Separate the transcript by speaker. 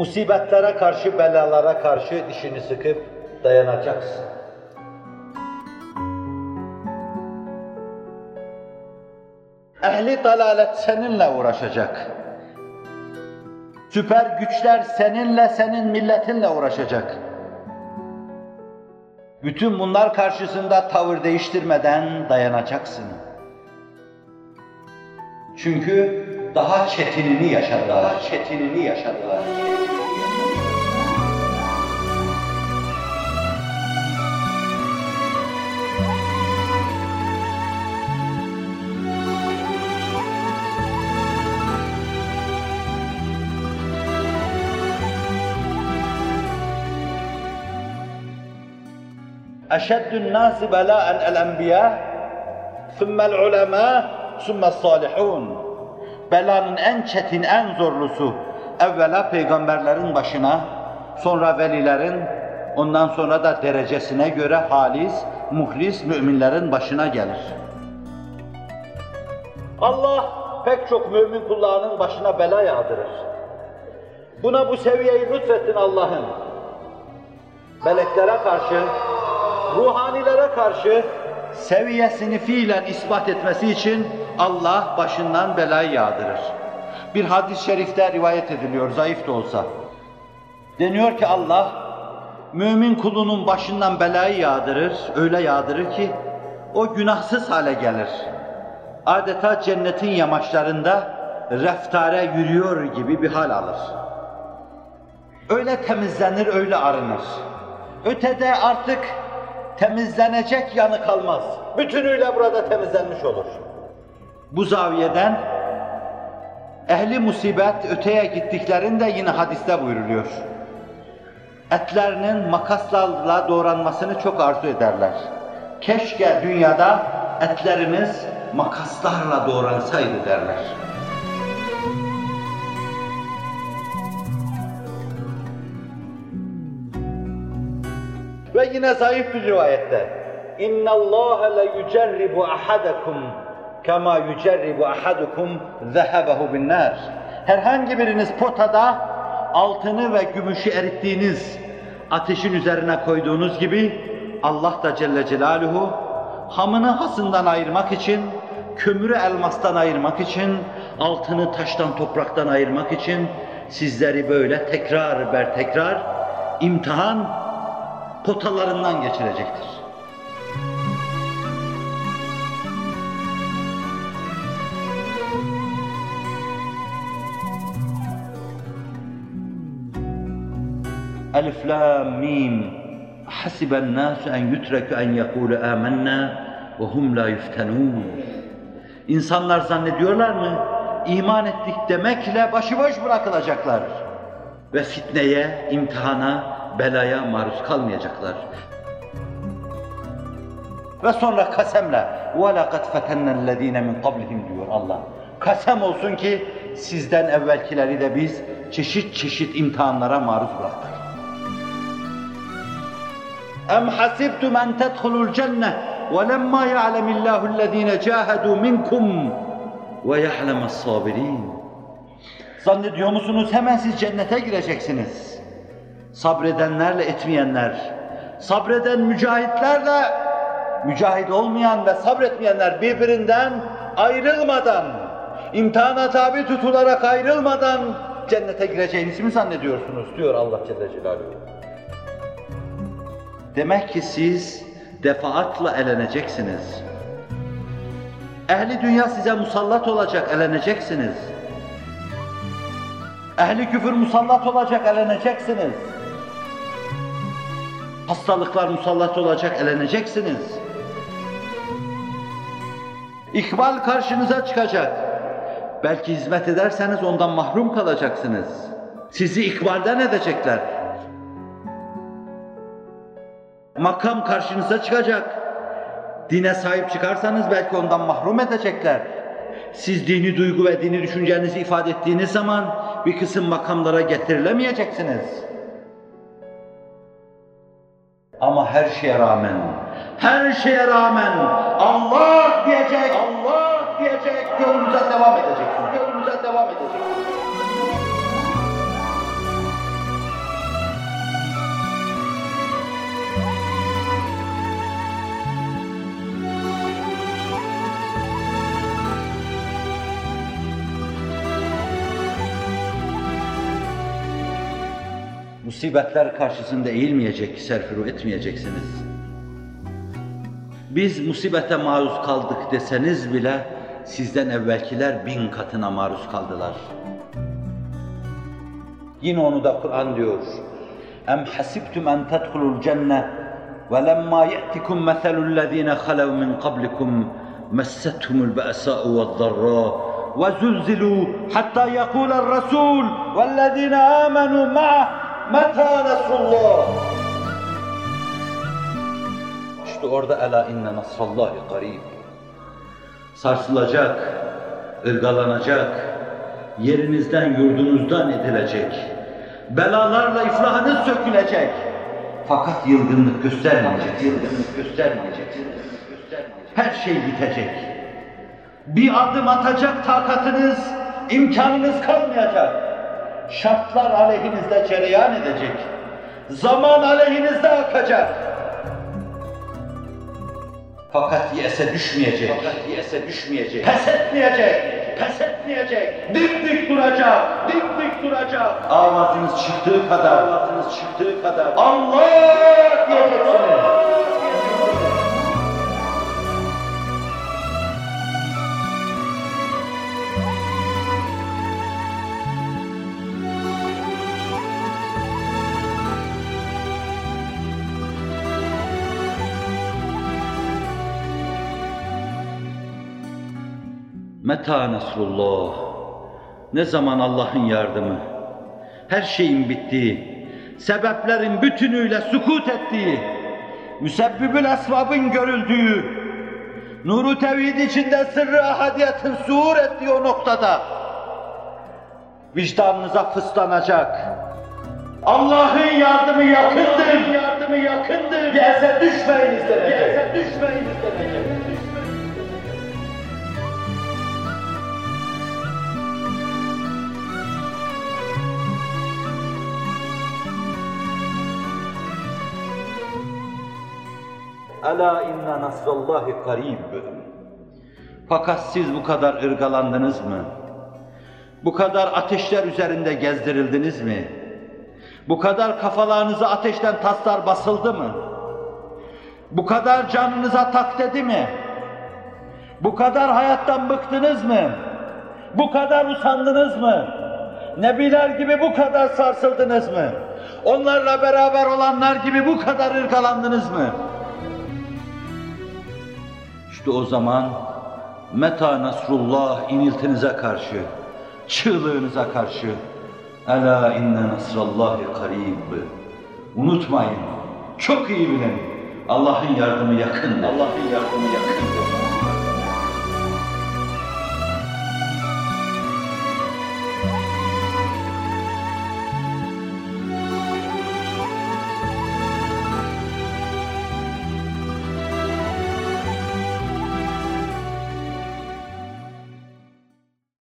Speaker 1: Musibetlere karşı, belalara karşı dişini sıkıp dayanacaksın. Ehli dalalet seninle uğraşacak. Süper güçler seninle, senin milletinle uğraşacak. Bütün bunlar karşısında tavır değiştirmeden dayanacaksın. Çünkü daha çetinini yaşadılar. Daha çetinini yaşadılar. أشد الناس بلاء الأنبياء ثم العلماء ثم الصالحون Belanın en çetin, en zorlusu evvela peygamberlerin başına, sonra velilerin, ondan sonra da derecesine göre halis, muhlis müminlerin başına gelir. Allah pek çok mümin kullarının başına bela yağdırır. Buna bu seviyeyi lütfettin Allah'ın. Meleklere karşı, ruhanilere karşı seviyesini fiilen ispat etmesi için Allah başından belayı yağdırır. Bir hadis-i şerifte rivayet ediliyor, zayıf da olsa. Deniyor ki Allah, mümin kulunun başından belayı yağdırır, öyle yağdırır ki, o günahsız hale gelir. Adeta cennetin yamaçlarında reftare yürüyor gibi bir hal alır. Öyle temizlenir, öyle arınır. Ötede artık temizlenecek yanı kalmaz. Bütünüyle burada temizlenmiş olur. Bu zaviyeden ehli musibet öteye gittiklerinde yine hadiste buyuruluyor. Etlerinin makaslarla doğranmasını çok arzu ederler. Keşke dünyada etlerimiz makaslarla doğransaydı derler. yine zayıf bir rivayette. İnna Allah la yucerribu ahadakum kema yucerribu ahadukum zehebehu bin nar. Herhangi biriniz potada altını ve gümüşü erittiğiniz ateşin üzerine koyduğunuz gibi Allah da Celle Celaluhu hamını hasından ayırmak için, kömürü elmastan ayırmak için, altını taştan topraktan ayırmak için sizleri böyle tekrar ber tekrar imtihan potalarından geçirecektir. Elif lam mim Hasiben nasu en yutreku en yekulu amennâ ve hum la yuftenûn. İnsanlar zannediyorlar mı? İman ettik demekle başıboş bırakılacaklar. Ve fitneye, imtihana, belaya maruz kalmayacaklar. Ve sonra kasemle وَلَقَدْ فَتَنَّ الَّذ۪ينَ مِنْ قَبْلِهِمْ diyor Allah. Kasem olsun ki sizden evvelkileri de biz çeşit çeşit imtihanlara maruz bıraktık. اَمْ حَسِبْتُمْ اَنْ تَدْخُلُوا الْجَنَّةِ وَلَمَّا يَعْلَمِ اللّٰهُ الَّذ۪ينَ جَاهَدُوا مِنْكُمْ وَيَعْلَمَ الصَّابِرِينَ Zannediyor musunuz hemen siz cennete gireceksiniz? Sabredenlerle etmeyenler, sabreden mücahitlerle mücahit olmayan ve sabretmeyenler birbirinden ayrılmadan, imtihana tabi tutularak ayrılmadan cennete gireceğinizi mi zannediyorsunuz? diyor Allah Celle Celaluhu. Demek ki siz defaatla eleneceksiniz. Ehli dünya size musallat olacak, eleneceksiniz. Ehli küfür musallat olacak, eleneceksiniz. Hastalıklar musallat olacak, eleneceksiniz. İkbal karşınıza çıkacak. Belki hizmet ederseniz ondan mahrum kalacaksınız. Sizi ikbalden edecekler. Makam karşınıza çıkacak. Dine sahip çıkarsanız belki ondan mahrum edecekler. Siz dini duygu ve dini düşüncenizi ifade ettiğiniz zaman bir kısım makamlara getirilemeyeceksiniz. Her şeye rağmen, her şeye rağmen. Allah diyecek, Allah diyecek, yolumuza devam edeceksiniz, yolumuza devam edeceksiniz. Musibetler karşısında eğilmeyecek, serfiru etmeyeceksiniz. Biz musibete maruz kaldık deseniz bile sizden evvelkiler bin katına maruz kaldılar. Yine onu da Kur'an diyor. Em hasibtum en tedhulul cenne ve lemma ye'tikum meselul lezine halev min qablikum messethumul ve'd-dharra ve zulzilu hatta yekula'r rasul vellezine amenu ma'ah meta nasrullah. İşte orada ela inne nasrallahi garib. Sarsılacak, ırgalanacak, yerinizden yurdunuzdan edilecek. Belalarla iflahınız sökülecek. Fakat yılgınlık göstermeyecek, yılgınlık göstermeyecek, göstermeyecek. Her şey bitecek. Bir adım atacak takatınız, imkanınız kalmayacak. Şartlar aleyhinizde cereyan edecek. Zaman aleyhinizde akacak. Fakat yese düşmeyecek. Fakat yese düşmeyecek. Pes etmeyecek. Pes etmeyecek. Dimdik duracak. Dimdik duracak. Avazınız çıktığı kadar. Avazınız çıktığı kadar. Allah diyeceksiniz. Meta nasrullah. Ne zaman Allah'ın yardımı? Her şeyin bittiği, sebeplerin bütünüyle sukut ettiği, müsebbibül esbabın görüldüğü, nuru tevhid içinde sırrı ahadiyetin suhur ettiği o noktada vicdanınıza fıslanacak. Allah'ın yardımı yakındır. yardımı yakındır. Gelse düşmeyiniz denecek. Gelse düşmeyiniz denecek. Ela inna nasrallahi karib. Fakat siz bu kadar ırgalandınız mı? Bu kadar ateşler üzerinde gezdirildiniz mi? Bu kadar kafalarınıza ateşten taslar basıldı mı? Bu kadar canınıza tak dedi mi? Bu kadar hayattan bıktınız mı? Bu kadar usandınız mı? Nebiler gibi bu kadar sarsıldınız mı? Onlarla beraber olanlar gibi bu kadar ırgalandınız mı? İşte o zaman meta nasrullah iniltinize karşı, çığlığınıza karşı Ela inne nasrallahi karib. Unutmayın, çok iyi bilin. Allah'ın yardımı yakın. Allah'ın yardımı yakındır.